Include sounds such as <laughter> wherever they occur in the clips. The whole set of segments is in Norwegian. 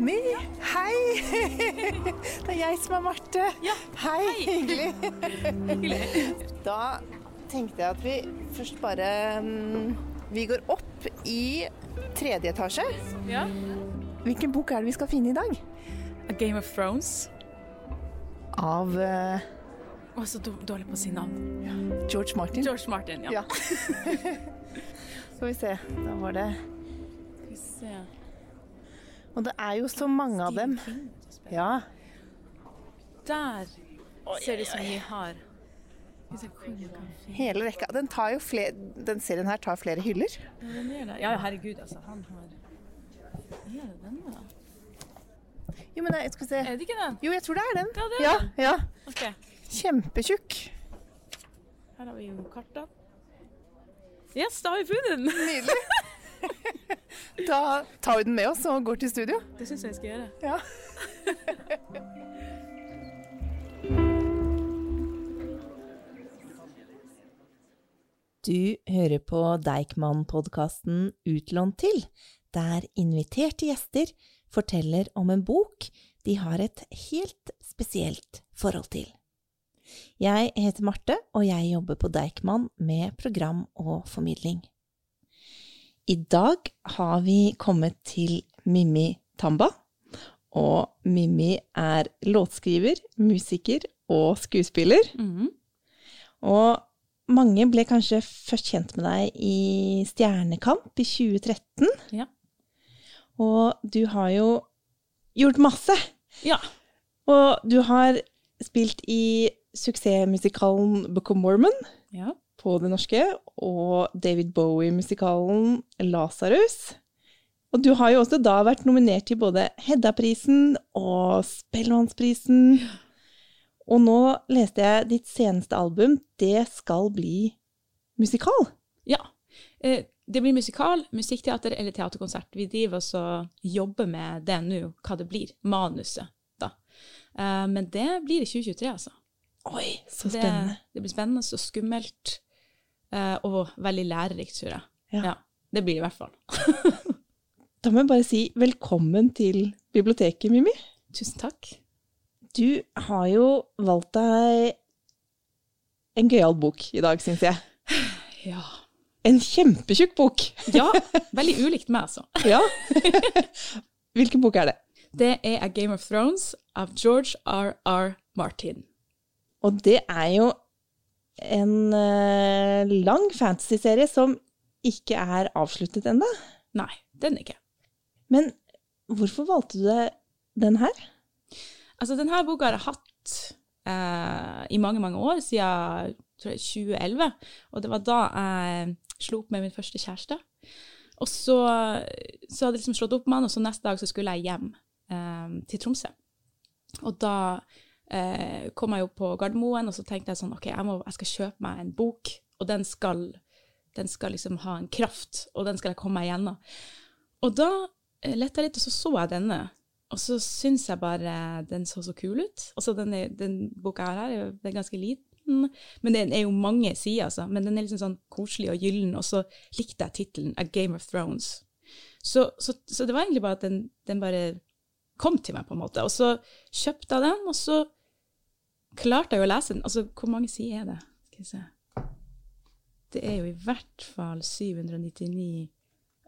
Mimmi, hei! <laughs> Det er jeg som er Marte. Ja, Hei, hei. hyggelig. <laughs> Da tenkte jeg at vi først bare mm, Vi går opp i tredje etasje. Ja. Hvilken bok er det vi skal finne i dag? A Game of Thrones. Av eh, Å, så dårlig på å si navn. George Martin. George Martin, ja. Ja. <laughs> Skal vi se. Da var det Skal vi se. Og det er jo så mange av dem. Ja. Der ser det ut som vi har Hele rekka. Den, tar jo flere, den serien her tar flere hyller. Ja, er herregud, altså. Han har Er det den, da? Jo, men jeg skal se. Er det ikke den? Jo, jeg tror det er den. Ja, det er ja, den. ja. OK. Kjempetjukk. Her har vi jo kartene. Yes, da har vi funnet den! Nydelig. <laughs> Da tar vi den med oss og går til studio. Det syns jeg jeg skal gjøre. Ja. <laughs> Du hører på Deichman-podkasten Utlånt til, der inviterte gjester forteller om en bok de har et helt spesielt forhold til. Jeg heter Marte, og jeg jobber på Deichman med program og formidling. I dag har vi kommet til Mimmi Tamba, og Mimmi er låtskriver, musiker og skuespiller. Og mange ble kanskje først kjent med deg i Stjernekamp i 2013. Ja. Og du har jo gjort masse. Ja. Og du har spilt i suksessmusikalen Book of Mormon ja. På det norske, og David Bowie-musikalen Lasarus. Og du har jo også da vært nominert til både Hedda-prisen og Spellemannsprisen. Og nå leste jeg ditt seneste album, Det skal bli musikal. Ja. Eh, Det blir musikal, musikkteater eller teaterkonsert. Vi driver også og jobber med det nå, hva det blir. Manuset, da. Eh, Men det blir i 2023, altså. Oi, så spennende. det blir spennende og skummelt, og veldig lærerikt, tror jeg. Ja. Ja, det blir det i hvert fall. Da må jeg bare si velkommen til biblioteket, Mimmi. Tusen takk. Du har jo valgt deg en gøyal bok i dag, syns jeg. Ja. En kjempetjukk bok. ja, veldig ulikt meg, altså. Ja. Hvilken bok er det? Det er A Game of Thrones av George R.R. Martin. Og det er jo en eh, lang fantasyserie som ikke er avsluttet ennå. Nei, den ikke. Men hvorfor valgte du den her? Altså, denne boka har jeg hatt eh, i mange, mange år, siden tror jeg, 2011. Og det var da jeg slo opp med min første kjæreste. Og så, så hadde jeg liksom slått opp med han, og så neste dag så skulle jeg hjem eh, til Tromsø. Og da eh, kom jeg jo på Gardermoen, og så tenkte jeg sånn, ok, jeg, må, jeg skal kjøpe meg en bok, og den skal, den skal liksom ha en kraft, og den skal jeg komme meg gjennom. Og da eh, lette jeg litt, og så så jeg denne. Og så syns jeg bare den så så kul ut. Altså, den, den boka her har her, den er ganske liten, men den er jo mange sider, altså. Men den er liksom sånn koselig og gyllen, og så likte jeg tittelen A Game of Thrones. Så, så, så det var egentlig bare at den, den bare kom til meg, på en måte. Og så kjøpte jeg den, og så klarte jeg å lese den. Altså, hvor mange sider er det? Skal vi se. Det er jo i hvert fall 799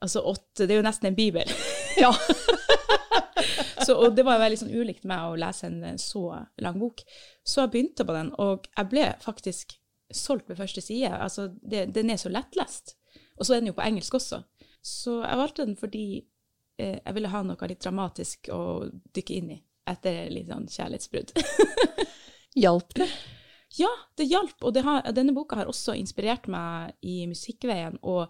Altså åtte. Det er jo nesten en bibel. <laughs> Ja. <laughs> Så, og det var veldig sånn ulikt meg å lese en så lang bok. Så jeg begynte på den, og jeg ble faktisk solgt ved første side. Altså, det, den er så lettlest. Og så er den jo på engelsk også. Så jeg valgte den fordi eh, jeg ville ha noe litt dramatisk å dykke inn i etter litt sånn kjærlighetsbrudd. <laughs> Hjalp det? Ja, det hjalp, og det har, denne boka har også inspirert meg i musikkveien. og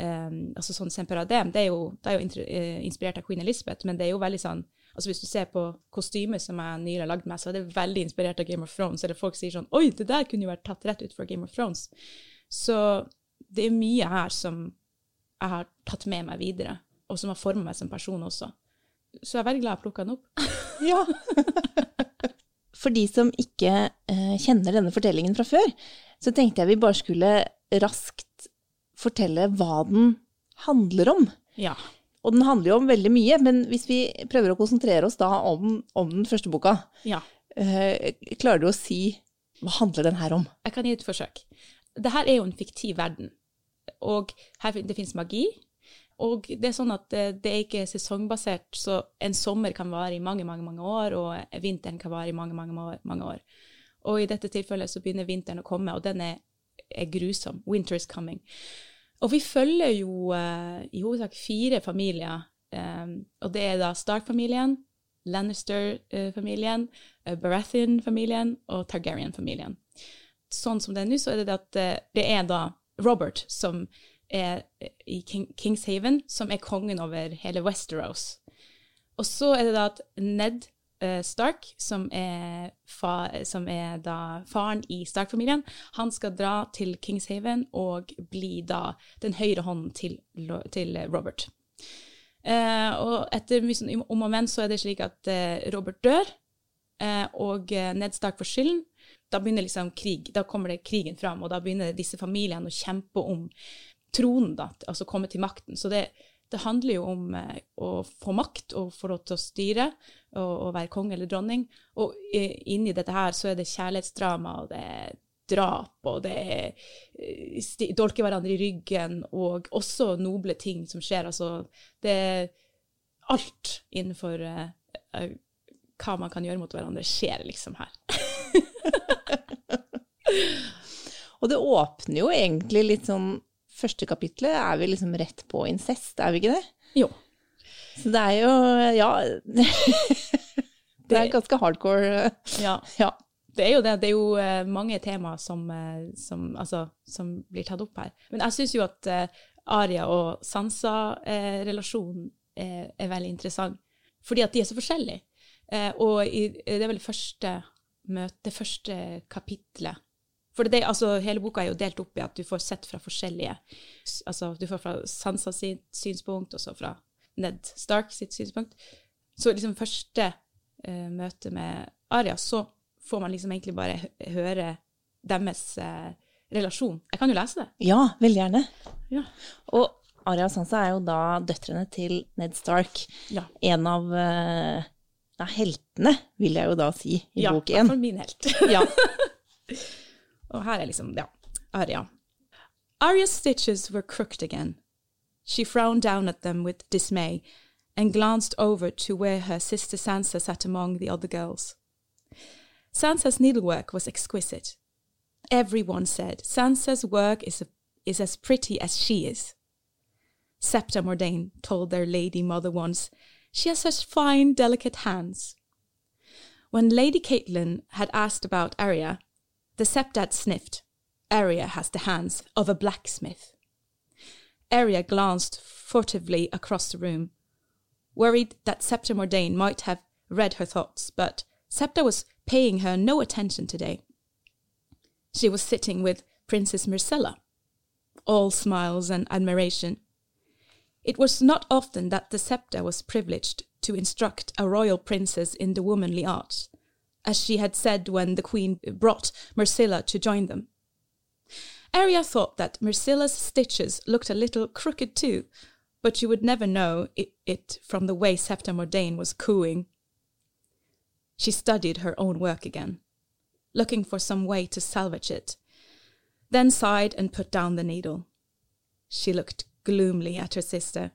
eh, altså sånn Semperadem, det er jo, det er jo eh, inspirert av Queen Elizabeth, men det er jo veldig sånn altså Hvis du ser på kostymet som jeg nylig har lagd meg, så er det veldig inspirert av Game of Thrones. Eller folk sier sånn Oi, det der kunne jo vært tatt rett ut fra Game of Thrones. Så det er mye her som jeg har tatt med meg videre, og som har formet meg som person også. Så jeg er veldig glad jeg plukka den opp. <laughs> Ja. <laughs> For de som ikke eh, kjenner denne fortellingen fra før, så tenkte jeg vi bare skulle raskt fortelle hva den handler om. Ja. Og den handler jo om veldig mye, men hvis vi prøver å konsentrere oss da om, om den første boka, Ja. eh, klarer du å si hva handler den her om? Jeg kan gi et forsøk. Dette er jo en fiktiv verden, og her, det finnes magi. Og det er sånn at det, det er ikke sesongbasert, så en sommer kan vare i mange, mange, mange år, og vinteren kan vare i mange, mange, mange år- Og i dette tilfellet så begynner vinteren å komme, og den er, er grusom. Winter is coming. Og vi følger jo uh, i hovedsak fire familier, um, og det er da Stark-familien, Lannister-familien, eh, Baratheon-familien og Targaryen-familien. Sånn som det er nå, så er det at eh, det er da Robert som er i King, Kingshaven, som er kongen over hele Westeros. Og så er det da at Ned eh, Stark, som er, fa, som er da faren i Stark-familien, han skal dra til Kingshaven og bli da den høyre hånden til, til Robert. Eh, og etter mye sånn om og men så er det slik at eh, Robert dør, og Ned Stark får skylden. Da begynner liksom krig, da kommer det krigen fram, og da begynner disse familiene å kjempe om tronen, da, altså komme til makten. Så det, det handler jo om eh, å få makt og få lov til å styre og, og være konge eller dronning. Og eh, inni dette her så er det kjærlighetsdrama, og det er drap, og det er eh, dolke hverandre i ryggen, og også noble ting som skjer. Altså, det er alt innenfor eh, hva man kan gjøre mot hverandre, skjer liksom her. <laughs> Og det åpner jo egentlig litt sånn Første kapitlet er vi liksom rett på incest, er vi ikke det? Jo. Så det er jo Ja. <laughs> Det er ganske hardcore. Ja. <laughs> Ja. Det er jo det. Det er jo eh, mange temaer som, eh, som, altså, som blir tatt opp her. Men jeg syns jo at eh, Aria og Sansa-relasjonen er, er veldig interessant, fordi at de er så forskjellige. Eh, og i, det er vel første møte, det første kapitlet For det, altså, hele boka er jo delt opp i at du får sett fra forskjellige Altså, du får fra Sansa sitt synspunkt, og så fra Ned Stark sitt synspunkt. Så liksom første uh, møte med Aria, så får man liksom egentlig bare høre deres uh, relasjon. Jeg kan jo lese det. ja, veldig gjerne. Ja. Og Arya og Sansa er jo da døtrene til Ned Stark. Ja. En av uh, ja, heltene, vil jeg jo da si, i ja, bok én. fall min helt. Ja. <laughs> Og her er liksom, ja, stitches were crooked again. She frowned down at them with dismay and glanced over to where her sister Sansa sat among the other girls. Sansa's needlework was exquisite. Everyone said Sansa's work is, is as pretty as she is. Septa Mordain told their lady mother once, She has such fine, delicate hands. When Lady Caitlin had asked about Arya, the Septad sniffed. Arya has the hands of a blacksmith. Arya glanced furtively across the room, worried that Septa Mordain might have read her thoughts, but Septa was paying her no attention today. She was sitting with Princess Myrcella, all smiles and admiration. It was not often that the Septa was privileged to instruct a royal princess in the womanly arts, as she had said when the queen brought Myrcilla to join them. Arya thought that Myrcilla's stitches looked a little crooked too, but you would never know it, it from the way Septa Mordain was cooing. She studied her own work again, looking for some way to salvage it, then sighed and put down the needle. She looked gloomily at her sister.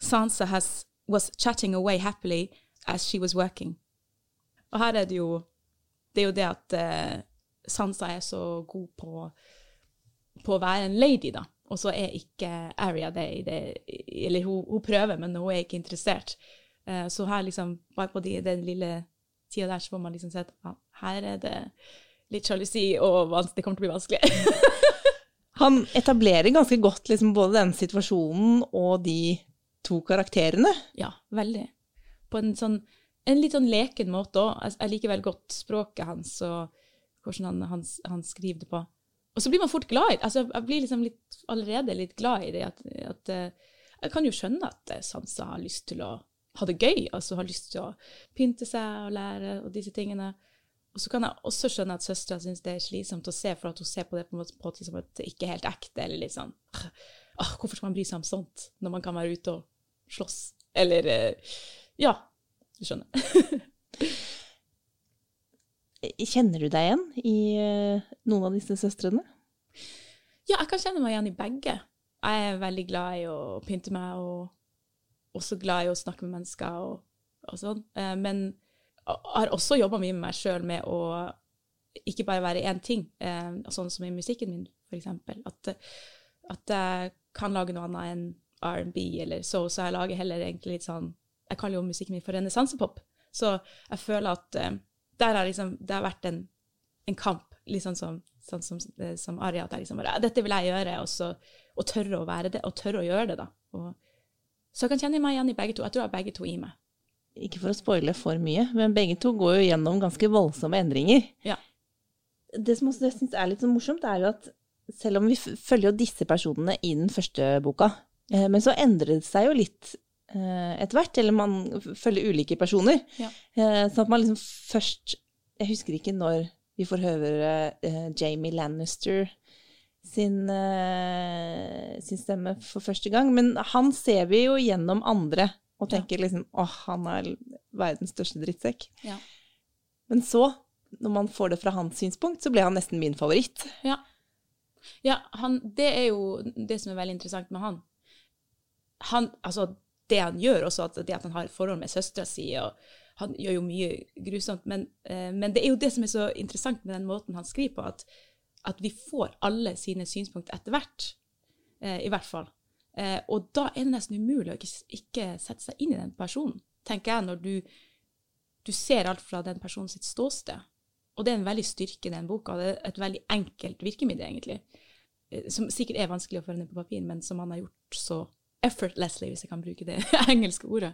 Sansa has, was chatting away happily as she was working. Og her er det jo Det er jo det at eh, Sansa er så god på, på å være en lady, da. Og så er ikke Aria det det Eller hun, hun prøver, men hun er ikke interessert. Eh, så her liksom, bare på de, den lille tida der, så får man liksom se at ja, her er det litt sjalusi, og det kommer til å bli vanskelig. <laughs> Han etablerer ganske godt liksom, både den situasjonen og de to karakterene. Ja, veldig. På en sånn en litt sånn leken måte òg. Jeg, liker veldig godt språket hans og hvordan han, han, han skriver det på. Og så blir man fort glad i det. Altså, jeg blir liksom litt, allerede litt glad i det. At, at, eh, jeg kan jo skjønne at sanser Sansa har lyst til å ha det gøy, altså har lyst til å pynte seg og lære og disse tingene. Og så kan jeg også skjønne at søstera syns det er slitsomt å se, for at hun ser på det på en måte, som at ikke helt ekte, eller litt sånn «Åh, Hvorfor skal man bry seg om sånt, når man kan være ute og slåss. Eller eh, Ja, du skjønner. <laughs> Kjenner du deg igjen i eh, noen av disse søstrene? Ja, jeg kan kjenne meg igjen i begge. Jeg er veldig glad i å pynte meg, og også glad i å snakke med mennesker og, og sånn. Eh, men jeg har også jobba mye med meg sjøl med å ikke bare være én ting, eh, sånn som i musikken min, eksempel. At, at jeg kan lage noe annet enn R&B eller så, så jeg lager heller egentlig litt sånn Jeg kaller jo musikken min for renessansepop. Så jeg føler at eh, der har liksom, det har vært en, en kamp, litt sånn som, sånn som, eh, som Arja, at jeg liksom bare Dette vil jeg gjøre, og, så, og tørre å være det, og tørre å gjøre det, da. Og, så jeg kan kjenne meg igjen i begge to. Jeg tror jeg har begge to i meg. Ikke for å spoile for mye, men begge to går jo gjennom ganske voldsomme endringer. Ja. Det som også jeg syns er litt så morsomt, er jo at selv om vi følger jo disse personene i den første boka, eh, men så endrer det seg jo litt etter hvert, eller man følger ulike personer. Ja. Eh, sånn at man liksom først Jeg husker ikke når vi får høre eh, Jamie Lannister sin, eh, sin stemme for første gang, men han ser vi jo gjennom andre og Ja. tenker liksom åh, han er verdens største drittsekk. Ja. Men så, når man får det fra hans synspunkt, så ble han nesten min favoritt. Ja. ja han, det er jo det som er veldig interessant med han. Han, altså, det han gjør også, at det at han har et forhold med søstera si, og han gjør jo mye grusomt, men, eh, men det er jo det som er så interessant med den måten han skriver på, at, at vi får alle sine synspunkt etter hvert, eh, i hvert fall. Eh, og da er det nesten umulig å ikke, ikke sette seg inn i den personen, tenker jeg, når du, du ser alt fra den personen sitt ståsted. Og det er en veldig styrke i den boka. Det er et veldig enkelt virkemiddel, egentlig. Eh, Som sikkert er vanskelig å få ned på papir, men som han har gjort så effortlessly, hvis jeg kan bruke det <laughs> engelske ordet.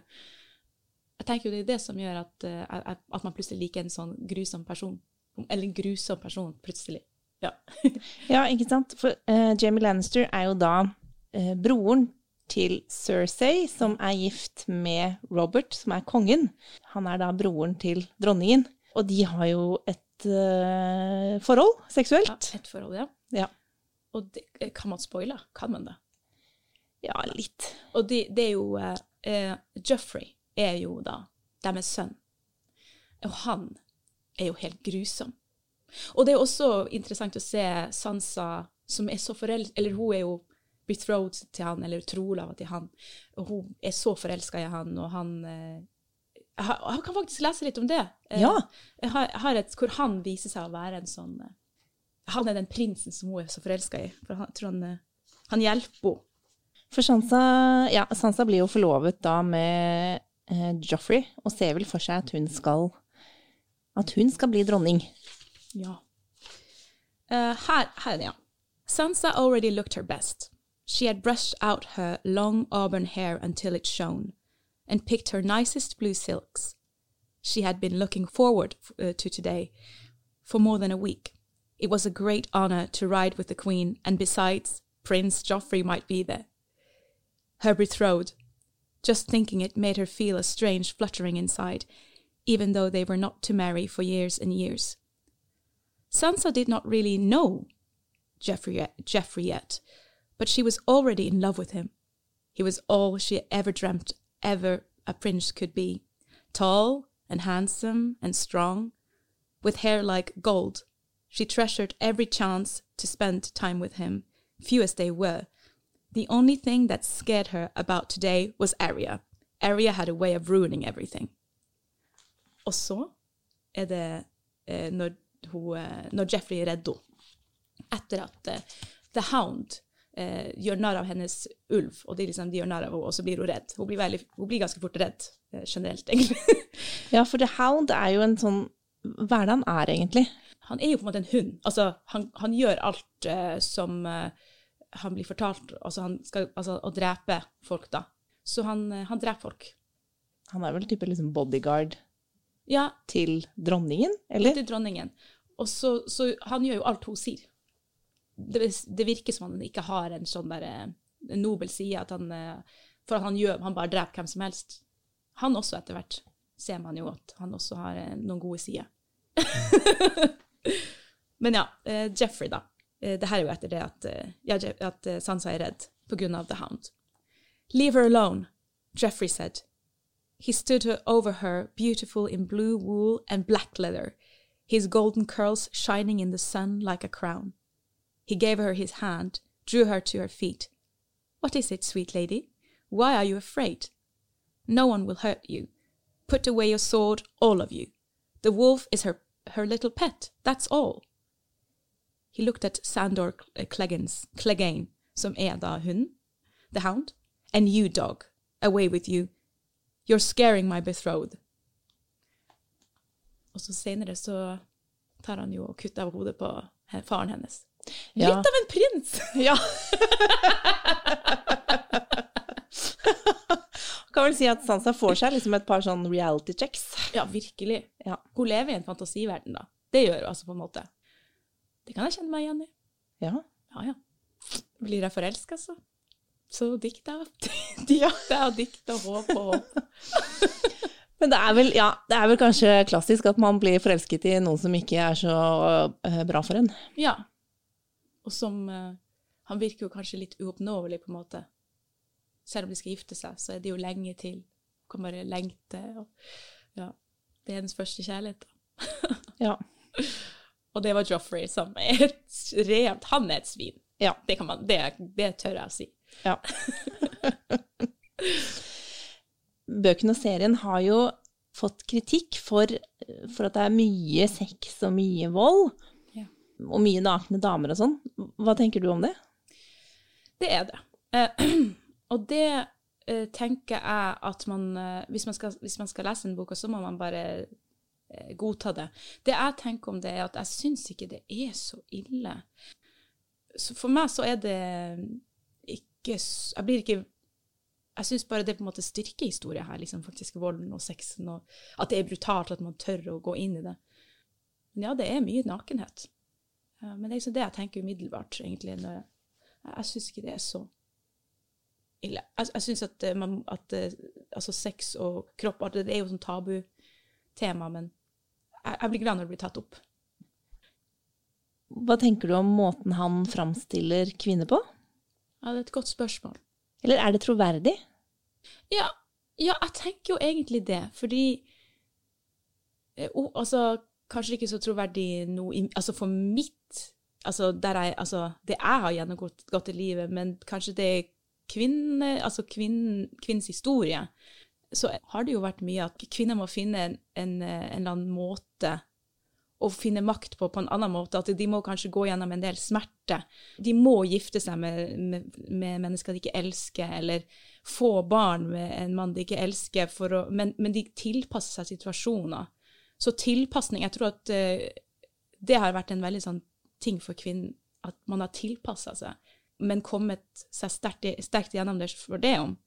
Jeg tenker jo det er det som gjør at, eh, at at man plutselig liker en sånn grusom person. Eller en grusom person, plutselig. Ja. <laughs> Ja, ikke sant? For uh, Jamie Lannister er jo da uh, broren til Cersei, som er gift med Robert, som er kongen. Han er da broren til dronningen. Og de har jo et uh, forhold, ja seksuelt. et forhold, ja. Ja. Og det, kan man spoile? Kan man det? Ja, litt. Og det, det er jo eh, Jeffrey er jo da deres sønn. Og han er jo helt grusom. Og det er også interessant å se Sansa, som er så forelsket Eller hun er jo betrothed til han, eller trolova til han. Og hun er så forelska i han, og han eh, jeg, har, jeg kan faktisk lese litt om det. Eh, Ja. Jeg har, jeg har et hvor han viser seg å være en sånn eh, Han er den prinsen som hun er så forelska i. For han, tror han, eh, han hjelper henne. For Sansa, ja, Sansa blir jo forlovet da med eh, Joffrey, og ser vel for seg at hun skal at hun skal bli dronning. Ja. Uh, her, her er ja. Sansa already looked her best. She had brushed out her long auburn hair until it shone, and picked her nicest blue silks. She had been looking forward uh, to today for more than a week. It was a great honor to ride with the Queen, and besides, Prince Joffrey might be there. Her betrothed. Just thinking it made her feel a strange fluttering inside, even though they were not to marry for years and years. Sansa did not really know Geoffrey yet, Geoffrey yet, but she was already in love with him. He was all she ever dreamt ever a prince could be tall and handsome and strong, with hair like gold. She treasured every chance to spend time with him, few as they were. The only thing that scared her about today was Aria. Aria had a way of ruining everything. Og så er det eh, når, hun, eh, når Jeffrey er redd henne. Etter at eh, The Hound eh, gjør narr av hennes ulv, og de, liksom, de gjør narr av henne, og så blir hun redd. Hun blir, veldig, hun blir ganske fort redd, eh, generelt, egentlig. <laughs> Ja, for The Hound er jo en sånn Hva er det han er, egentlig? han er jo på en måte en hund. Altså, han, han gjør alt som eh, han blir fortalt, altså, han skal, altså å drepe folk, da. Så han, eh, han dreper folk. Han er vel type liksom bodyguard Ja, til dronningen, eller? til dronningen. Og så, så han gjør jo alt hun sier. Det, det virker som han ikke har en sånn der eh, en nobel side, at han, eh, for han, gjør, han bare dreper hvem som helst. Han også, etter hvert, ser man jo at han også har noen gode sider. <laughs> Men ja, Jeffrey, da. Eh, det her er jo etter det at, eh, ja, Je- at eh, Sansa er redd på grunn av The Hound. Leave her alone. Geoffrey said. He stood over her, beautiful in blue wool and black leather, his golden curls shining in the sun like a crown. He gave her his hand, drew her to her feet. What is it, sweet lady? Why are you afraid? No one will hurt you. Put away your sword, all of you. The wolf is her, her little pet, that's all. He looked at Sandor Clegans, Clegane, som er da hunden, the hound, and you, dog, away with you. You're scaring my betrothed. Og så senere så tar han jo og kutter av hodet på faren hennes. Ja. Litt av en prins! <laughs> <laughs> Ja. kan vel si at Sansa får seg liksom et par sånn reality checks. Ja, virkelig. Ja. Hun lever i en fantasiverden, da. Det gjør hun altså, på en måte. Det kan jeg kjenne meg igjen i. Ja. Ja, ja. Blir jeg forelska, så så dikter jeg. Dikter er <laughs> dikt og håp og håp. <laughs> Men det er, vel, ja, det er vel kanskje klassisk at man blir forelsket i noen som ikke er så eh, bra for en. Ja. Og som eh, Han virker jo kanskje litt uoppnåelig, på en måte. Selv om de skal gifte seg, så er det jo lenge til. Kan bare lengte. Og, ja. Det er hennes første kjærlighet, da. Ja. <laughs> Og det var Joffrey, som er et <laughs> rent Han er et svin. Ja. Det, kan man, det, det tør jeg å si. ja. <laughs> Bøkene og serien har jo fått kritikk for, for at det er mye sex og mye vold. Ja. Og mye nakne damer og sånn. Hva tenker du om det? Det er det. Eh, <clears throat> og det eh, tenker jeg at man eh, hvis, man skal, hvis man skal lese en bok, så må man bare godta det. Det jeg tenker om det, er at jeg syns ikke det er så ille. Så for meg så er det ikke Jeg blir ikke Jeg syns bare det på en måte styrker historien her, liksom faktisk volden og sexen, og at det er brutalt, at man tør å gå inn i det. Men ja, det er mye nakenhet. Eh, Men det er liksom det jeg tenker umiddelbart, egentlig. når jeg jeg, syns ikke det er så ille. Jeg, jeg syns at, eh, man, at eh, altså sex og kropp det er jo sånn tabutema, men jeg, blir glad når det blir tatt opp. Hva tenker du om måten han framstiller kvinner på? Ja, det er et godt spørsmål. Eller er det troverdig? Ja, ja jeg tenker jo egentlig det, fordi oh, Altså, kanskje ikke så troverdig nå Altså for mitt Altså, der jeg, altså det jeg har gjennomgått gått i livet, men kanskje det er kvinne, altså kvinn, kvinnens historie, så har det jo vært mye at kvinner må finne en, en, eh, en eller annen måte å finne makt på på en annen måte. At de må kanskje gå gjennom en del smerte. De må gifte seg med, med, med mennesker de ikke elsker, eller få barn med en mann de ikke elsker, å, men, men de tilpasser seg situasjoner. Så tilpasning Jeg tror at eh, det har vært en veldig sånn ting for kvinnen, at man har tilpassa seg, men kommet seg sterkt, sterkt gjennom det for det om.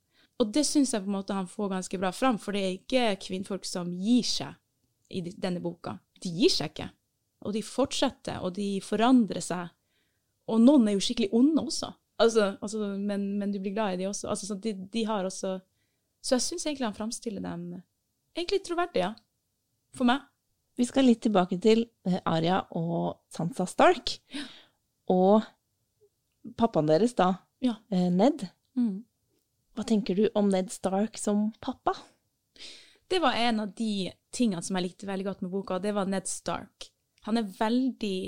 Og det syns jeg på en måte han får ganske bra fram, for det er ikke kvinnfolk som gir seg i denne boka. De gir seg ikke. Og de fortsetter, og de forandrer seg. Og noen er jo skikkelig onde også. Altså, altså, men, men du blir glad i de også. Altså, de, de har også Så jeg syns egentlig han framstiller dem egentlig troverdig, ja. For meg. Vi skal litt tilbake til Aria Arya og Sansa Stark. Og pappaen deres, da, Ja. eh, Ned. Mm. Hva tenker du om Ned Stark som pappa? Det var en av de tingene som jeg likte veldig godt med boka, det var Ned Stark. Han er veldig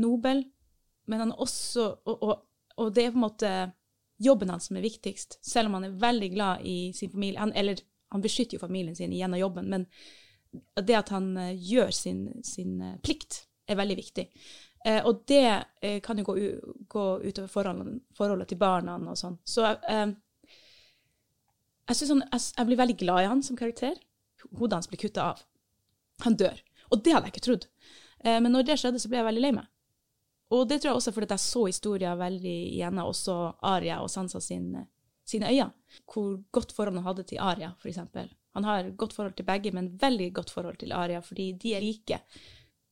nobel, men han er også og, og, og det er på en måte jobben hans som er viktigst, selv om han er veldig glad i sin familie. Han, eller han beskytter jo familien sin gjennom jobben, men det at han eh, gjør sin, sin eh, plikt, er veldig viktig. Eh, og det eh, kan jo gå, gå utover forholdet, forholdet til barna og sånn. Så eh, jeg, han, jeg, jeg blir veldig glad i han som karakter. Hodet hans blir kutta av. Han dør. Og det hadde jeg ikke trodd. Eh, men når det skjedde, så ble jeg veldig lei meg. Og det tror jeg også fordi jeg så historien veldig igjennom, også Aria og Sansa sin, sine øyne. Hvor godt forhold han hadde til Aria, for eksempel. Han har godt forhold til begge, men veldig godt forhold til Aria, fordi de er like.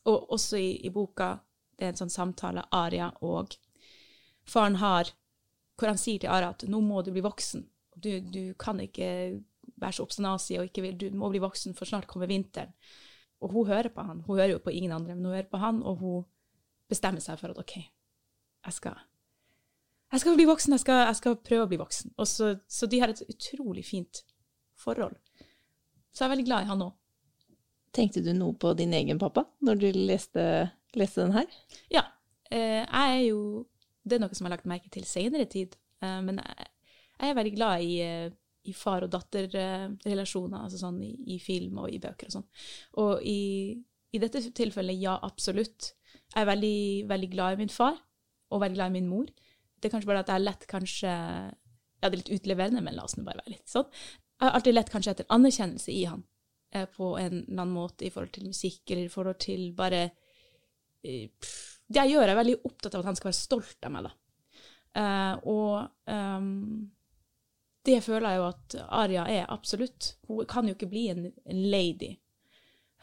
Og også i, i boka, det er en sånn samtale Aria og faren har, hvor han sier til Aria at nå må du bli voksen. Du, du kan ikke være så obstinasig og ikke vil, du må bli voksen, for snart kommer vinteren. Og hun hører på han. Hun hører jo på ingen andre, men hun hører på han, og hun bestemmer seg for at OK, jeg skal, jeg skal bli voksen, jeg skal, jeg skal prøve å bli voksen. Og så, så de har et utrolig fint forhold. Så jeg er veldig glad i han òg. Tenkte du noe på din egen pappa når du leste, leste den her? Ja. Eh, jeg er jo Det er noe som jeg har lagt merke til senere tid. Eh, men jeg, jeg er veldig glad i, eh, i far- og datterrelasjoner, altså sånn i, i, film og i bøker og sånn. Og i, i, dette tilfellet, ja, absolutt. Jeg er veldig, veldig glad i min far, og veldig glad i min mor. Det er kanskje bare at jeg er lett kanskje Ja, det er litt utleverende, men la oss nå bare være litt sånn. Jeg har alltid lett kanskje etter anerkjennelse i han, eh, på en eller annen måte i forhold til musikk, eller i forhold til bare eh, Det jeg gjør, er veldig opptatt av at han skal være stolt av meg, da. Eh, og um, det føler jeg jo at Aria er, absolutt. Hun kan jo ikke bli en, en lady.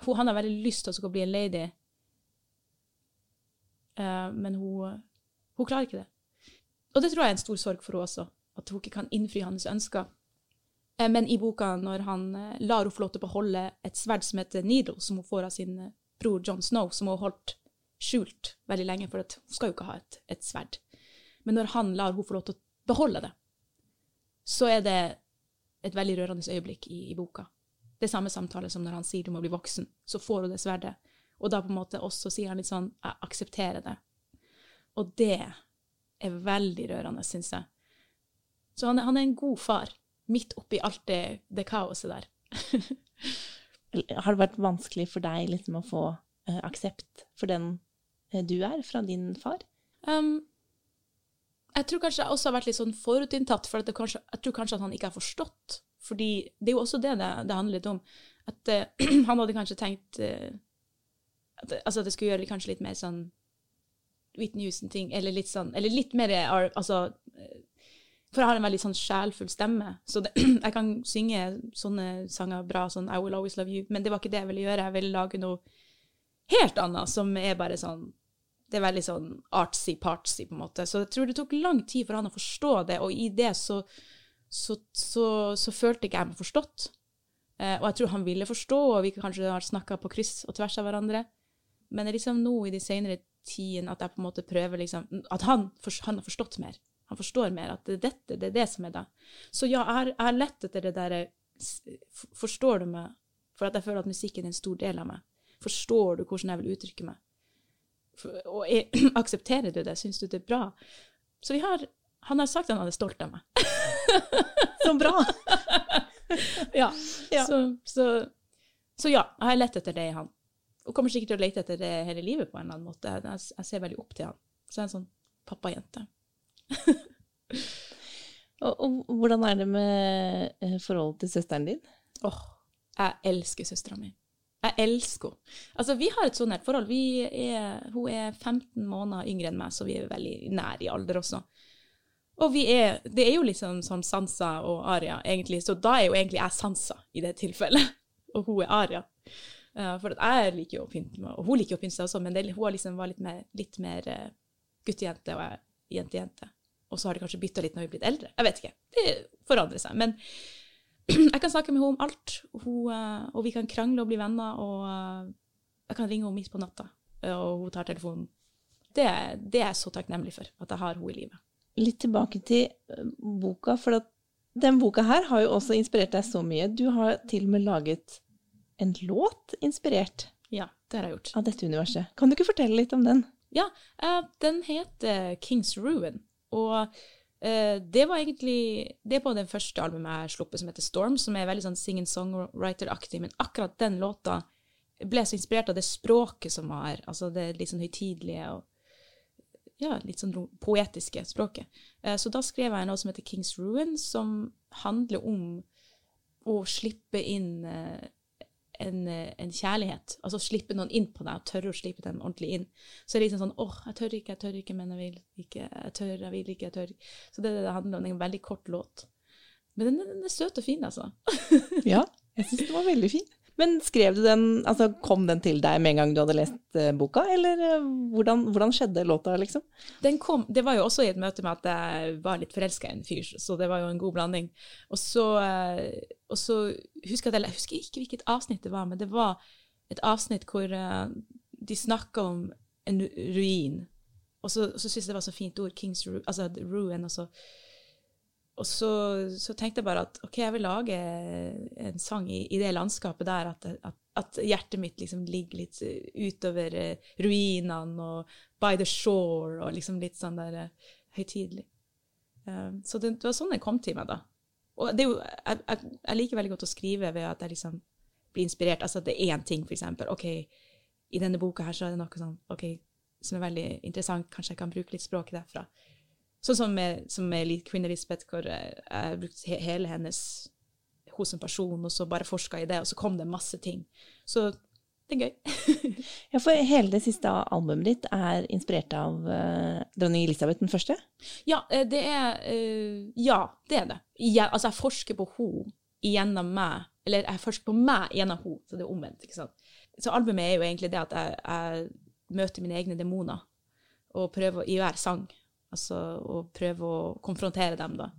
Hun, han har veldig lyst til å bli en lady, uh, men hun, hun klarer ikke det. Og det tror jeg er en stor sorg for henne også, at hun ikke kan innfri hans ønsker. Eh, men i boka, når han eh, lar henne få lov til å beholde et sverd som heter Needle, som hun får av sin bror John Snow, som hun har holdt skjult veldig lenge, for hun skal jo ikke ha et, et sverd. Men når han lar henne få lov til å beholde det, så er det et veldig rørende øyeblikk i, i boka. Det er samme samtale som når han sier du må bli voksen, så får hun det sverdet. Og da på en måte også sier han litt sånn jeg aksepterer det. Og det er veldig rørende, syns jeg. Så han, han, er en god far, midt oppi alt det, det kaoset der. <laughs> Har det vært vanskelig for deg liksom, å få uh, aksept for den uh, du er, fra din far? Um, jeg tror kanskje jeg også har vært litt sånn forutinntatt, for kanskje, jeg tror kanskje at han ikke har forstått. Fordi det er jo også det det, det handler litt om. At uh, <clears throat> han hadde kanskje tenkt at, altså, at det skulle gjøre kanskje litt mer sånn Whitney Houston-ting, eller litt sånn Eller litt mer Altså For jeg har en veldig sånn sjelfull stemme, så det, <clears throat> jeg kan synge sånne sanger bra, sånn I Will Always Love You, men det var ikke det jeg ville gjøre. Jeg ville lage noe helt annet, som er bare sånn Det er veldig sånn artsy-partsy, på en måte. Så jeg tror det tok lang tid for han å forstå det, og i det så, så, så, så følte ikke jeg meg forstått. Eh, og jeg tror han ville forstå, og vi kanskje har snakka på kryss og tvers av hverandre. Men det er liksom nå i de senere tidene at jeg på en måte prøver liksom At han, han har forstått mer. Han forstår mer at det er dette, det er det som er da. Så ja, jeg har, lett etter det derre Forstår du meg? For at jeg føler at musikken er en stor del av meg. Forstår du hvordan jeg vil uttrykke meg? Og jeg, <clears throat> aksepterer du det? Syns du det er bra? Så vi har Han har sagt at han er stolt av meg. <laughs> så bra! <laughs> ja. ja. Så, så, så, ja, jeg har lett etter det i han. Og kommer sikkert til å lete etter det hele livet på en eller annen måte. Jeg, jeg ser veldig opp til han. Så jeg er en sånn pappajente. <laughs> og, og, hvordan er det med eh, forholdet til søsteren din? Åh, oh, jeg elsker søstera mi. Jeg elsker henne. Altså, vi har et sånt nært forhold. Er, hun er 15 måneder yngre enn meg, så vi er veldig nær i alder også. Og vi er, det er jo liksom sånn Sansa og Aria, egentlig, så da er jo egentlig jeg Sansa i det tilfellet. <laughs> Og hun er Aria. Uh, for jeg liker jo å pynte meg, og hun liker å pynte seg også, men det, hun liksom var litt mer, litt mer uh, guttejente og jeg jente-jente. Og så har de kanskje bytta litt når vi er blitt eldre. Jeg vet ikke. Det forandrer seg. Men <clears throat> jeg kan snakke med henne om alt, hun, uh, og vi kan krangle og bli venner, og jeg kan ringe henne midt på natta, og hun tar telefonen. Det, det, er jeg så takknemlig for, at jeg har henne i livet. Litt tilbake til boka, for den boka her har jo også inspirert deg så mye. Du har til og med laget en låt inspirert ja, det har jeg gjort. av dette universet. Kan du ikke fortelle litt om den? Ja, den heter Kings Ruin. Og det var egentlig Det er på det første albumet jeg har sluppet, som heter Storm, som er veldig sånn sing-and-songwriter-aktig. Men akkurat den låta ble så inspirert av det språket som var. Altså det litt sånn høytidelige og ja, litt sånn poetiske språket. Uh, så da skrev jeg noe som heter Kings Ruin, som handler om å slippe inn en, eh, en, kjærlighet. Altså slippe noen inn på deg, og tørre å slippe dem ordentlig inn. Så er det liksom sånn åh, jeg tør ikke, jeg tør ikke, men jeg vil ikke. Jeg tør, jeg vil ikke, jeg tør. ikke. Så det er det det handler om. Det er en veldig kort låt. Men den, den er søt og fin, altså. ja, <laughs> jeg syns den var veldig fin. Men skrev du den, altså kom den til deg med en gang du hadde lest uh, boka, eller uh, hvordan, hvordan, skjedde låta, liksom? Kom, det var jo også i et møte med at jeg var litt forelska i en fyr, så det var jo en god blanding. Og så, uh, og så husker jeg, jeg husker ikke hvilket avsnitt det var, men det var et avsnitt hvor de snakka om en ruin, Og så, så syntes jeg det var så fint ord, Kings Ru, altså Ruin. Og så, og så, så tenkte jeg bare at OK, jeg vil lage en sang i, i det landskapet der, at, at, at, hjertet mitt liksom ligger litt utover uh, ruinene og by the shore, og liksom litt sånn der uh, høytidelig. Så det, det, var sånn det kom til meg, da. Og jo, jeg, jeg, jeg liker veldig godt å skrive ved at jeg liksom blir inspirert. Altså at det er én ting, for eksempel. OK, i denne boka her så er det noe sånn OK, som er veldig interessant. Kanskje jeg kan bruke litt språk derfra. Sånn som med, som med Queen Elizabeth, hvor jeg brukte hele hennes hun som person, og så bare forska i det, og så kom det masse ting. Så det er gøy. <laughs> ja, for hele det siste albumet ditt er inspirert av uh, dronning Elisabeth den første? Ja, eh, det er uh, Ja, det er det. Jeg, altså, jeg forsker på henne gjennom meg, eller jeg forsker på meg gjennom henne, så det er omvendt. ikke sant? Så albumet er jo egentlig det at jeg, jeg møter mine egne demoner og prøver i hver sang. Altså, og prøve å konfrontere dem, da.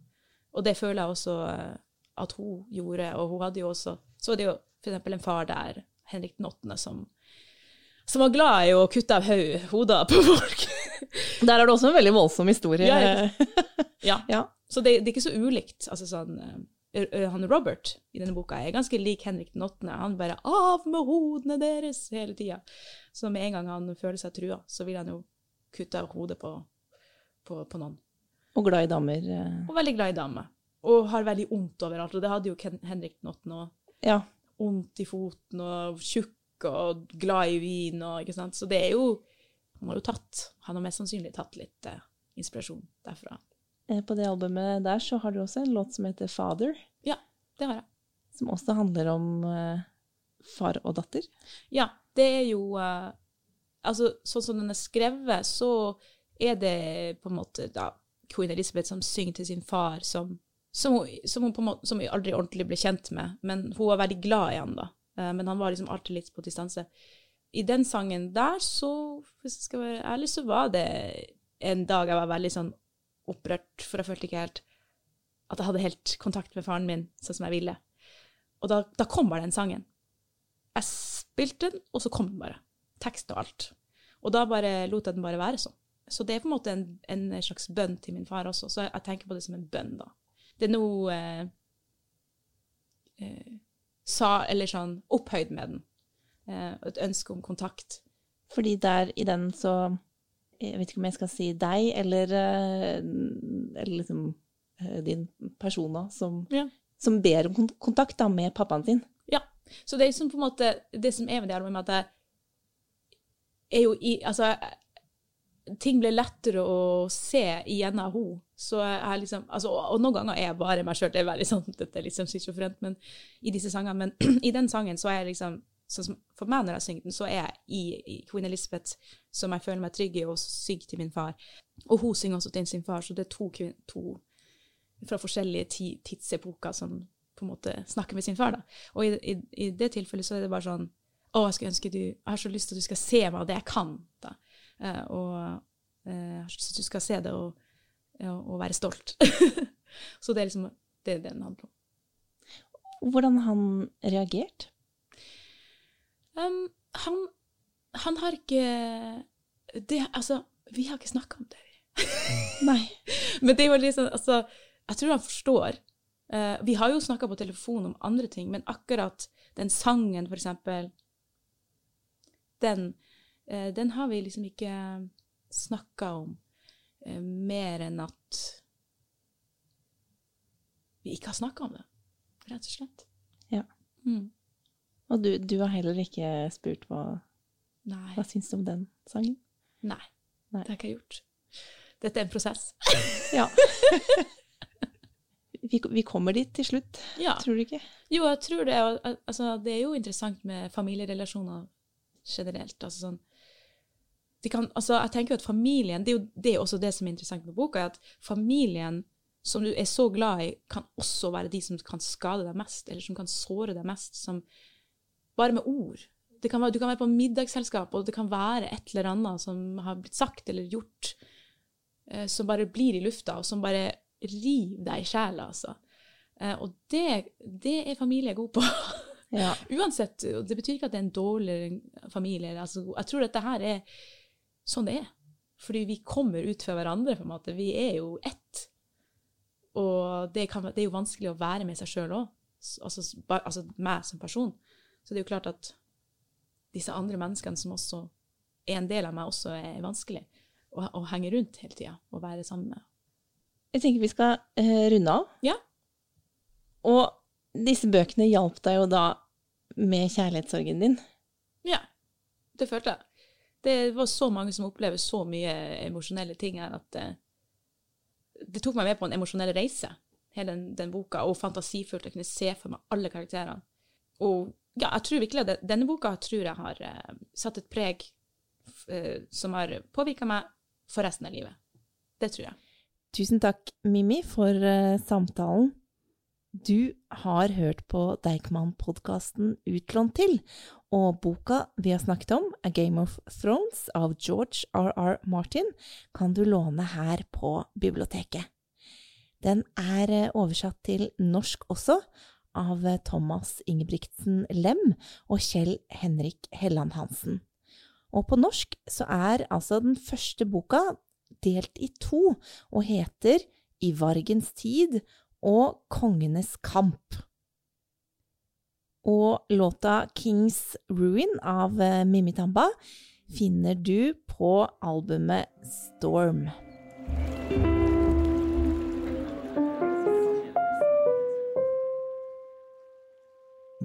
Og det føler jeg også uh, at hun gjorde. Og hun hadde jo også Så var det jo f.eks. en far der, Henrik den 8., som, som var glad i å kutte av hoder på folk. <laughs> der er det også en veldig voldsom historie. Ja, <laughs> ja. ja. Så det, det, er ikke så ulikt. Altså sånn uh, han Robert i denne boka er ganske lik Henrik den 8. Han bare 'av med hodene deres' hele tida. Så med en gang han føler seg trua, så vil han jo kutte av hodet på, på, på noen. Og glad i damer. Eh. Og veldig glad i damer. Og har veldig vondt overalt. Og det hadde jo Henrik den 8. òg. Ja. Vondt i foten og tjukk og glad i vin og ikke sant. Så det er jo Han har jo tatt Han har mest sannsynlig tatt litt eh, inspirasjon derfra. Eh, på det albumet der så har du også en låt som heter 'Father'. Ja, det har jeg. Som også handler om eh, far og datter. Ja, det er jo eh, Altså, sånn som den er skrevet, så er det på en måte da Queen Elizabeth som synger til sin far, som, som, hun, som hun måte, som hun aldri ordentlig ble kjent med. Men hun var veldig glad i han da. Uh, men han var liksom alltid litt på distanse. I den sangen der, så, hvis jeg skal være ærlig, så var det en dag jeg var veldig sånn opprørt, for jeg følte ikke helt at jeg hadde helt kontakt med faren min sånn som jeg ville. Og da, da kom bare den sangen. Jeg spilte den, og så kom den bare. Tekst og alt. Og da bare lot jeg den bare være sånn. Så det er på en måte en, en, slags bønn til min far også. Så jeg tenker på det som en bønn, da. Det er noe eh, eh, sa, eller sånn opphøyd med den. Eh, et ønske om kontakt. Fordi der i den så jeg vet ikke om jeg skal si deg, eller, eh, eller liksom din din da, som, ja. som, ber om kontakt da, med pappaen sin. Ja. Så det er som på en måte det som er med det albumet, at jeg er jo i Altså, ting ble lettere å se igjennom henne. Så jeg liksom, altså, og noen ganger er jeg bare meg sjøl. Det er veldig sånn, dette er liksom schizofrent, men i disse sangene. Men <clears throat> i den sangen så er jeg liksom sånn For meg, når jeg synger den, så er jeg i, i, Queen Elizabeth, som jeg føler meg trygg i, og synger til min far. Og hun synger også til sin far, så det er to, to fra forskjellige tidsepoker som på en måte snakker med sin far. da. Og i, i, i, det tilfellet så er det bare sånn Å, jeg skulle ønske du Jeg har så lyst til at du skal se meg og det jeg kan. da. Uh, og jeg har til at du skal se det og, og være stolt. <laughs> så det er liksom det er den handler om. Hvordan han reagert? Um, han, han, har ikke det, Altså, vi har ikke snakka om det. <laughs> Nei. Men det er jo liksom Altså, jeg tror han forstår. Uh, vi har jo snakka på telefon om andre ting, men akkurat den sangen, for eksempel, den, den har vi liksom ikke snakka om uh, mer enn at vi ikke har snakka om det, rett og slett. Ja. Mm. Og du, du, har heller ikke spurt hva Nei. Hva syns du om den sangen? Nei, Nei, det har ikke jeg gjort. Dette er en prosess. <laughs> ja. vi, vi, kommer dit til slutt, ja. tror du ikke? Jo, jeg tror det. Altså, det er jo interessant med familierelasjoner generelt. Altså sånn kan, altså, jeg tenker jo at familien, Det er jo det er også det som er interessant med boka, at familien som du er så glad i, kan også være de som kan skade deg mest, eller som kan såre deg mest. som bare med ord. Kan du kan være på middagsselskap, og det kan være et eller annet som har blitt sagt eller gjort, eh, som bare blir i lufta, og som bare river deg i sjela, altså. Eh, og det, det, er familie god på. Ja. <laughs> Uansett. Det betyr ikke at det er en dårlig familie. Altså, jeg tror dette her er sånn det er. Fordi vi kommer ut fra hverandre, på en måte. Vi er jo ett. Og det, kan, det er jo vanskelig å være med seg sjøl òg. Altså, altså meg som person. Så det er jo klart at disse andre menneskene som også er en del av meg, også er vanskelig å, å henge rundt hele tida og være sammen med. Jeg tenker vi skal uh, runde av. Ja. Og disse bøkene hjalp deg jo da med kjærlighetssorgen din. Ja, det følte jeg. Det var så mange som opplever så mye emosjonelle ting her at uh, det tok meg med på en emosjonell reise, hele den, den, boka, og fantasifullt. å kunne se for meg alle karakterene. Og ja, jeg tror virkelig at denne boka tror jeg har uh, satt et preg uh, som har påvirka meg for resten av livet. Det tror jeg. Tusen takk, Mimmi, for samtalen. Du har hørt på Deichman-podkasten Utlånt til, og boka vi har snakket om, A Game of Thrones av George R.R. Martin, kan du låne her på biblioteket. Den er eh, oversatt til norsk også, av eh, Thomas Ingebrigtsen Lem og Kjell Henrik Helland Hansen. Og på norsk så er altså den første boka delt i to og heter I vargens tid og Kongenes kamp. Og låta Kings Ruin av eh, Mimmi Tamba finner du på albumet Storm.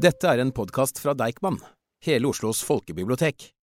Dette er en podkast fra Deichman, hele Oslos folkebibliotek.